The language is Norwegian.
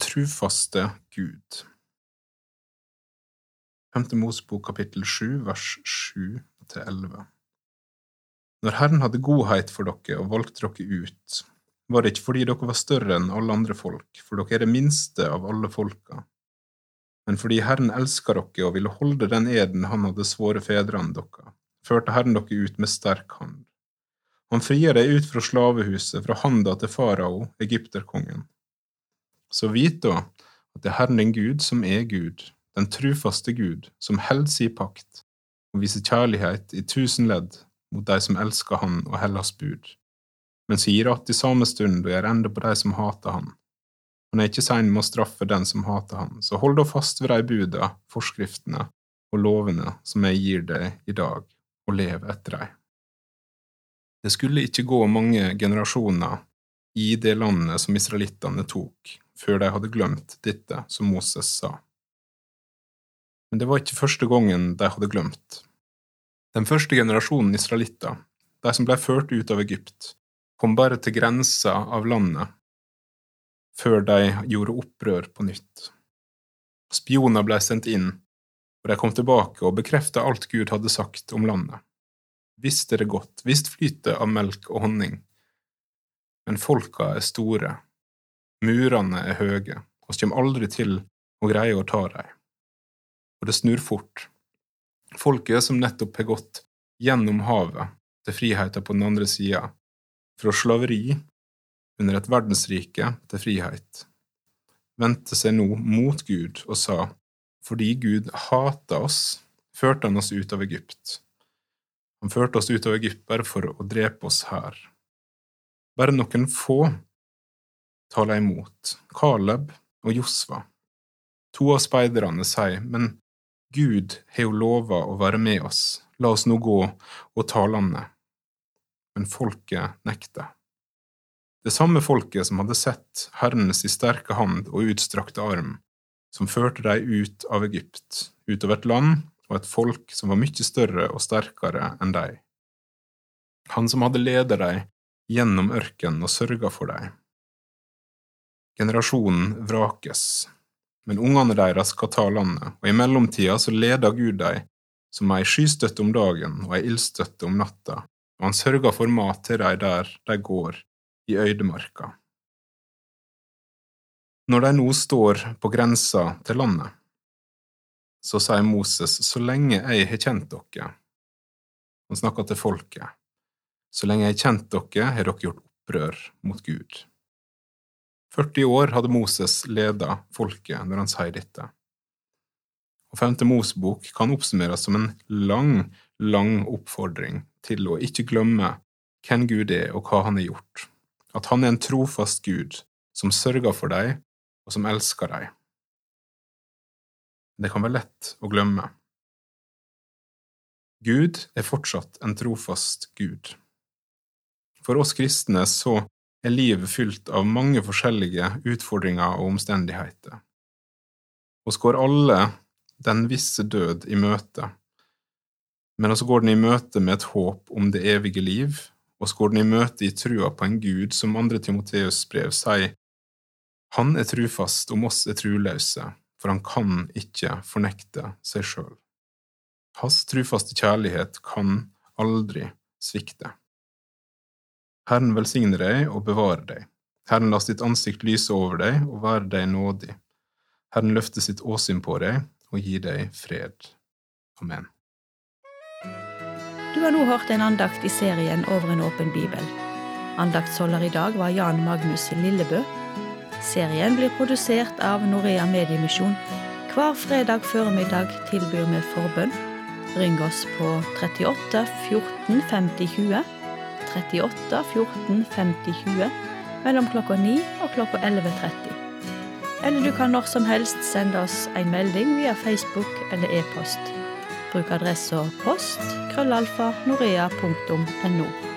trufaste Gud. 5. Mosebok kapittel 7 vers 7-11 Når Herren hadde godhet for dere og valgte dere ut, var det ikke fordi dere var større enn alle andre folk, for dere er det minste av alle folka, men fordi Herren elska dere og ville holde den eden han hadde svoret fedrene dere, førte Herren dere ut med sterk hand. Han frier deg ut fra slavehuset, fra handa til farao, egypterkongen. Så vit da at det er Herren din Gud som er Gud, den trufaste Gud, som holder si pakt og viser kjærlighet i tusen ledd mot de som elsker Han og Hellas bud, men som gir att i samme stund og gjør ende på de som hater Han. Han er ikke sein med å straffe den som hater Han, så hold da fast ved de buda, forskriftene og lovene som jeg gir deg i dag, og lev etter dem. Det skulle ikke gå mange generasjoner i det landet som israelittene tok, før de hadde glemt dette som Moses sa. Men det var ikke første gangen de hadde glemt. Den første generasjonen israelitter, de som ble ført ut av Egypt, kom bare til grensa av landet før de gjorde opprør på nytt. Spioner ble sendt inn, og de kom tilbake og bekreftet alt Gud hadde sagt om landet. Visst er det godt, visst flytet av melk og honning. Men folka er store, murene er høye, og kommer aldri til å greie å ta dem. Og det snur fort. Folket som nettopp har gått gjennom havet til friheten på den andre sida, fra slaveri under et verdensrike til frihet, vendte seg nå mot Gud og sa, fordi Gud hata oss, førte han oss ut av Egypt han førte oss ut av Egypt bare for å drepe oss her. Bare noen få taler imot, Caleb og Josva. To av speiderne sier, men Gud har jo lova å være med oss, la oss nå gå og ta landet. Men folket nekter. Det samme folket som hadde sett Herrens i sterke hand og utstrakte arm, som førte dem ut av Egypt, ut av et land og et folk som var mye større og sterkere enn dem. Han som hadde ledet dem gjennom ørkenen og sørga for dem. Generasjonen vrakes, men ungene deres skal ta landet, og i mellomtida så leder Gud dem som ei skystøtte om dagen og ei ildstøtte om natta, og han sørger for mat til dem der de går, i øydemarka. Når de nå står på grensa til landet, så sier Moses, så lenge jeg har kjent dere Han snakker til folket. Så lenge jeg har kjent dere, har dere gjort opprør mot Gud. 40 år hadde Moses leda folket når han sier dette. Og Femte Mosebok kan oppsummeres som en lang, lang oppfordring til å ikke glemme hvem Gud er og hva han har gjort, at han er en trofast Gud som sørger for deg og som elsker deg. Det kan være lett å glemme. Gud er fortsatt en trofast Gud. For oss kristne så er livet fylt av mange forskjellige utfordringer og omstendigheter. Vi går alle den visse død i møte, men vi går den i møte med et håp om det evige liv, og vi går den i møte i trua på en Gud som andre Timoteus brev sier, Han er trufast om oss er truløse, for han kan ikke fornekte seg sjøl. Hans trufaste kjærlighet kan aldri svikte. Herren velsigne deg og bevare deg. Herren la sitt ansikt lyse over deg og være deg nådig. Herren løfte sitt åsyn på deg og gi deg fred. Amen. Du har nå hørt en andakt i serien Over en åpen bibel. Andaktsholder i dag var Jan Magnus Lillebø. Serien blir produsert av Norea Mediemisjon. Hver fredag formiddag tilbyr vi forbønn. Ring oss på 38 14 50 20. 38 14 50 20 mellom klokka 9 og klokka 11.30. Eller du kan når som helst sende oss en melding via Facebook eller e-post. Bruk adressa post krøllalfa norea.no.